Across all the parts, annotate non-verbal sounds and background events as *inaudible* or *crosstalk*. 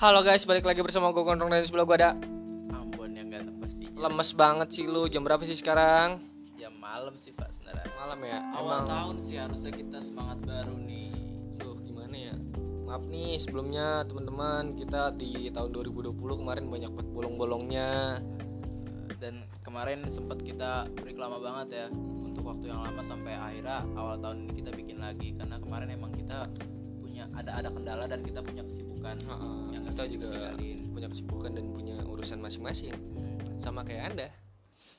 Halo guys, balik lagi bersama gue Gondrong dan di sebelah gue ada Ambon yang gak pastinya Lemes banget sih lu, jam berapa sih sekarang? Jam malam sih pak sebenarnya Malam ya? Awal Emang, tahun sih harusnya kita semangat baru nih Duh, gimana ya? Maaf nih sebelumnya teman-teman kita di tahun 2020 kemarin banyak banget bolong-bolongnya Dan kemarin sempat kita break lama banget ya Untuk waktu yang lama sampai akhirnya awal tahun ini kita bikin lagi Karena kemarin emang kita punya ada ada kendala dan kita punya kesibukan yang Yang kita juga punya kesibukan dan punya urusan masing-masing. Hmm. sama kayak anda.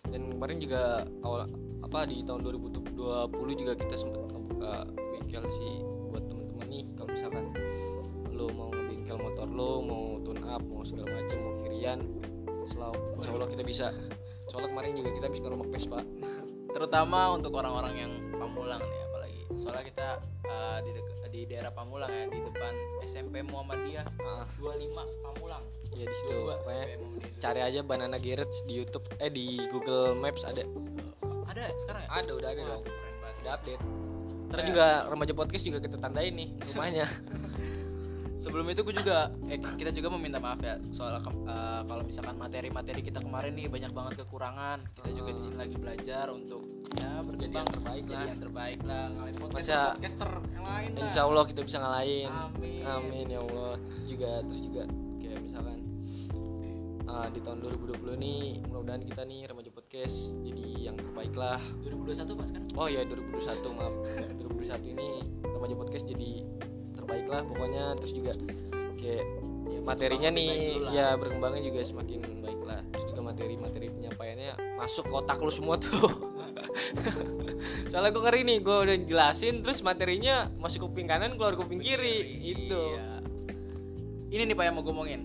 Dan kemarin juga awal apa di tahun 2020 juga kita sempat ngebuka bengkel sih buat temen-temen nih. Kalau misalkan lo mau ngebengkel motor lo mau tune up mau segala macam mau kirian selalu insya Allah kita bisa. Soalnya kemarin juga kita bisa ngerombak Vespa Terutama untuk orang-orang yang Pamulang apalagi Soalnya kita uh, di, di daerah Pamulang ya Di depan SMP Muhammadiyah. Ah. 25 Pamulang. Ya di situ. 22 pokoknya SMP Muhammadiyah. cari aja Banana Garage di YouTube eh di Google Maps ada. Ada sekarang ya? ada udah ada Wah, dong. ada update. Terus Kayak- juga remaja podcast juga kita tandain nih rumahnya *laughs* Sebelum itu gue juga eh kita juga meminta maaf ya soal eh, kalau misalkan materi-materi kita kemarin nih banyak banget kekurangan. Kita juga di sini lagi belajar untuk ya berkembang yang terbaik lah. yang terbaik lah. Podcaster, podcaster yang lain lah. Insya Allah kita bisa ngalahin Amin. Amin ya Allah Terus juga terus juga kayak misalkan ah, di tahun 2020 nih mudah-mudahan kita nih remaja podcast jadi yang terbaik lah 2021 Pak sekarang. oh ya 2021 maaf *laughs* 2021 ini remaja podcast jadi terbaik lah pokoknya terus juga kayak Ya, materinya nih ya berkembangnya juga semakin baik lah terus juga materi-materi penyampaiannya masuk ke otak lu semua tuh *laughs* soalnya gue ngeri nih gue udah jelasin terus materinya masuk kuping kanan keluar kuping kiri itu Iya. Ini nih Pak yang mau gue ngomongin.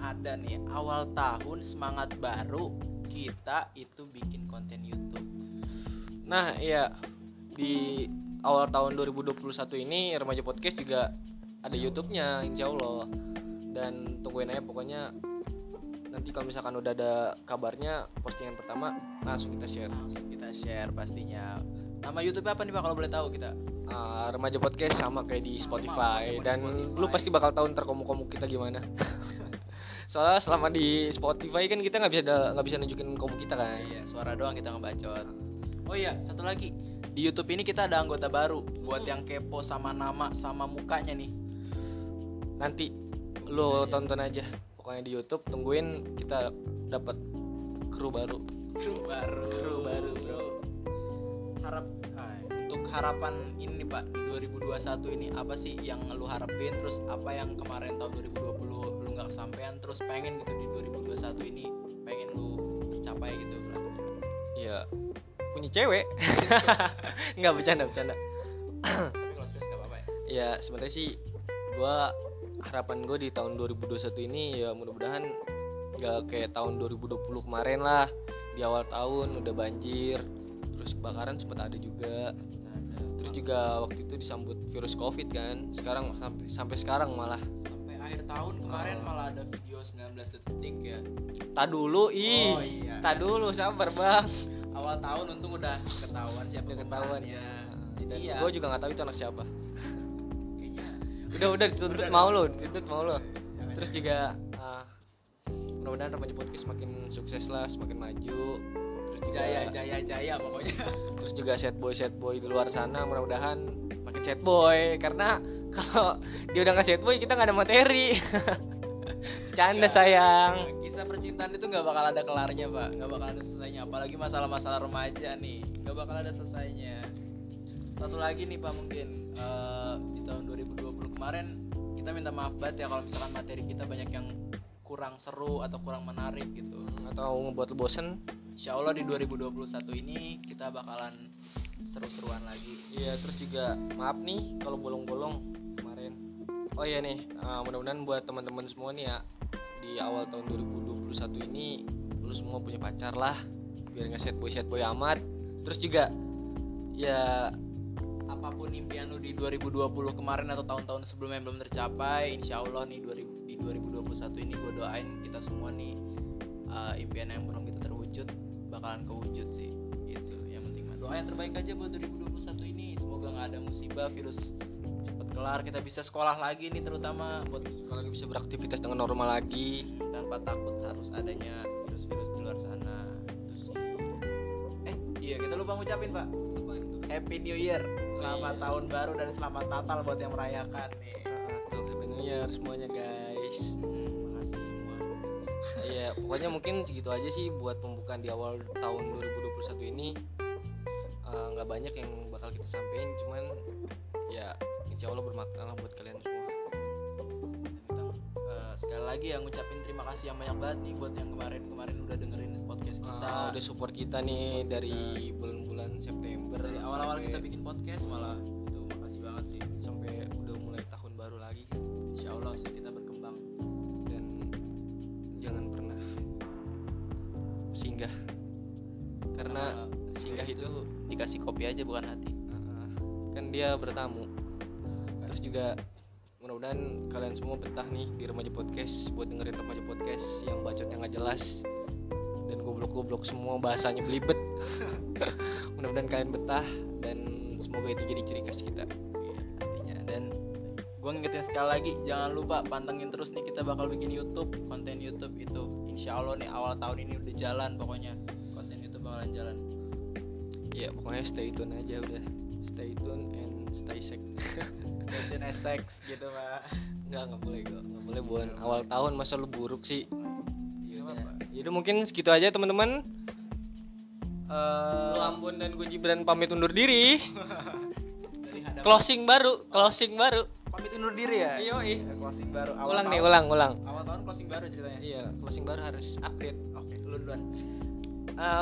Ada nih awal tahun semangat baru kita itu bikin konten YouTube. nah iya di awal tahun 2021 ini remaja podcast juga ada YouTube-nya insya Allah dan tungguin aja pokoknya nanti kalau misalkan udah ada kabarnya postingan pertama langsung kita share Langsung kita share pastinya. Nama YouTube apa nih Pak kalau boleh tahu kita? Ah, remaja podcast sama kayak di Spotify sama di dan Spotify. lu pasti bakal tahu ntar komu-komu kita gimana *laughs* soalnya selama di Spotify kan kita nggak bisa nggak bisa nunjukin komu kita kan Iya, suara doang kita ngebacot. Oh iya, satu lagi. Di YouTube ini kita ada anggota baru buat yang kepo sama nama sama mukanya nih. nanti lu Iya. tonton aja pokoknya di YouTube tungguin kita dapat kru baru Kru baru. Kru baru, bro. Harap untuk harapan ini Pak di 2021 ini apa sih yang lu harapin terus apa yang kemarin tahun 2020 lu nggak kesampaian terus pengen gitu di 2021 ini pengen lu tercapai gitu lah. ya punya cewek *laughs* nggak bercanda bercanda Tapi kalau serius nggak apa-apa ya. ya sebenarnya sih gua harapan gue di tahun 2021 ini ya mudah-mudahan nggak kayak tahun 2020 kemarin lah di awal tahun udah banjir terus kebakaran sempat ada juga terus juga waktu itu disambut virus covid kan sekarang sampai sampai sekarang malah sampai akhir tahun kemarin Ah. malah ada video 19 detik ya. tak dulu ih Oh, iya. tak dulu sabar bang awal tahun untung udah ketahuan siapa udah ketahuan ya. Dan Iya. gue juga nggak tahu itu anak siapa. Kayaknya udah udah dituntut Udah, mau lo dituntut mau lo. Terus juga ah, mudah-mudahan remaja podcast semakin sukses lah semakin maju. Terus juga jaya jaya jaya pokoknya. terus juga set boy set boy di luar sana mudah-mudahan makin set boy. Karena kalau dia udah nggak set boy kita nggak ada materi. *laughs* Canda Nggak. sayang Kisah percintaan itu nggak bakal ada kelarnya pak, nggak bakal ada selesainya. Apalagi masalah-masalah remaja nih, nggak bakal ada selesainya. Satu lagi nih pak mungkin eh, di tahun 2020 kemarin kita minta maaf banget ya kalau misalkan materi kita banyak yang kurang seru atau kurang menarik gitu. atau ngebuat bosen Insya Allah di 2021 ini kita bakalan seru-seruan lagi. Iya terus juga maaf nih kalau bolong-bolong kemarin. Oh iya nih uh, mudah-mudahan buat teman-teman semua nih ya di awal tahun 2021 ini lu semua punya pacar lah biar nggak set boy set boy amat. Terus juga ya apa pun impian lu di 2020 kemarin atau tahun-tahun sebelumnya yang belum tercapai insya Allah nih 2000 di 2021 ini gue doain kita semua nih uh, impian yang belum kita terwujud bakalan kewujud sih gitu yang penting mah doa yang terbaik aja buat 2021 ini semoga nggak ada musibah virus kelar kita bisa sekolah lagi nih terutama buat Kalau lagi bisa beraktivitas dengan normal lagi. tanpa takut harus adanya virus-virus di luar sana itu sih eh iya kita lupa ngucapin pak? Happy New Year selamat Iya. tahun baru dan selamat Natal buat yang merayakan nih Happy New Year semuanya guys. hmm, makasih semua Iya, pokoknya mungkin segitu aja sih buat pembukaan di awal tahun 2021 ini. Eh, nggak banyak yang bakal kita sampein, cuman ya insya Allah bermakna lah buat kalian semua. Eh, sekali lagi ya ngucapin terima kasih yang banyak banget nih buat yang kemarin-kemarin udah dengerin podcast kita. Ah, udah support kita nih Support dari bulan-bulan September dari awal-awal sampai- kita bikin podcast malah itu makasih banget sih. sampai udah mulai tahun baru lagi kan. Insya Allah sih kita berkembang. Dan jangan pernah singgah. Karena Eh, singgah itu dikasih kopi aja bukan hati. Uh, kan dia bertamu terus juga mudah-mudahan kalian semua betah nih di remaja podcast buat dengerin remaja podcast yang bacotnya nggak jelas dan goblok-goblok semua bahasanya belibet. *laughs* Mudah-mudahan kalian betah dan semoga itu jadi ciri khas kita. Artinya. Dan gue ngingetin sekali lagi jangan lupa pantengin terus nih kita bakal bikin YouTube konten YouTube itu. Insya Allah nih awal tahun ini udah jalan pokoknya. Konten YouTube bakalan jalan. Ya pokoknya stay tune aja udah. Stay tune and stay safe konten sex gitu pak. Nggak nggak boleh kok nggak boleh buat awal tahun masa lu buruk sih. Pak. jadi mungkin segitu aja teman-teman. Eh, lu Ambon dan gue Gibran pamit undur diri. Closing baru closing baru. Pamit undur diri ya? Iya, iya. Ya, closing baru. Awal ulang nih tahun- ulang ulang. Awal tahun closing baru ceritanya? Iya closing baru harus update. Oke lu duluan.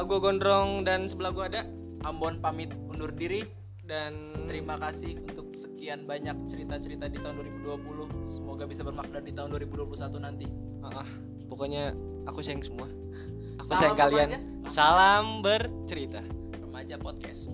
Gue gondrong dan sebelah gue ada. Ambon pamit undur diri dan Terima kasih untuk sekian banyak cerita-cerita di tahun 2020. Semoga bisa bermakna di tahun 2021 nanti. Ah, ah, pokoknya aku sayang semua aku Salam sayang kalian remaja. salam bercerita Remaja Podcast.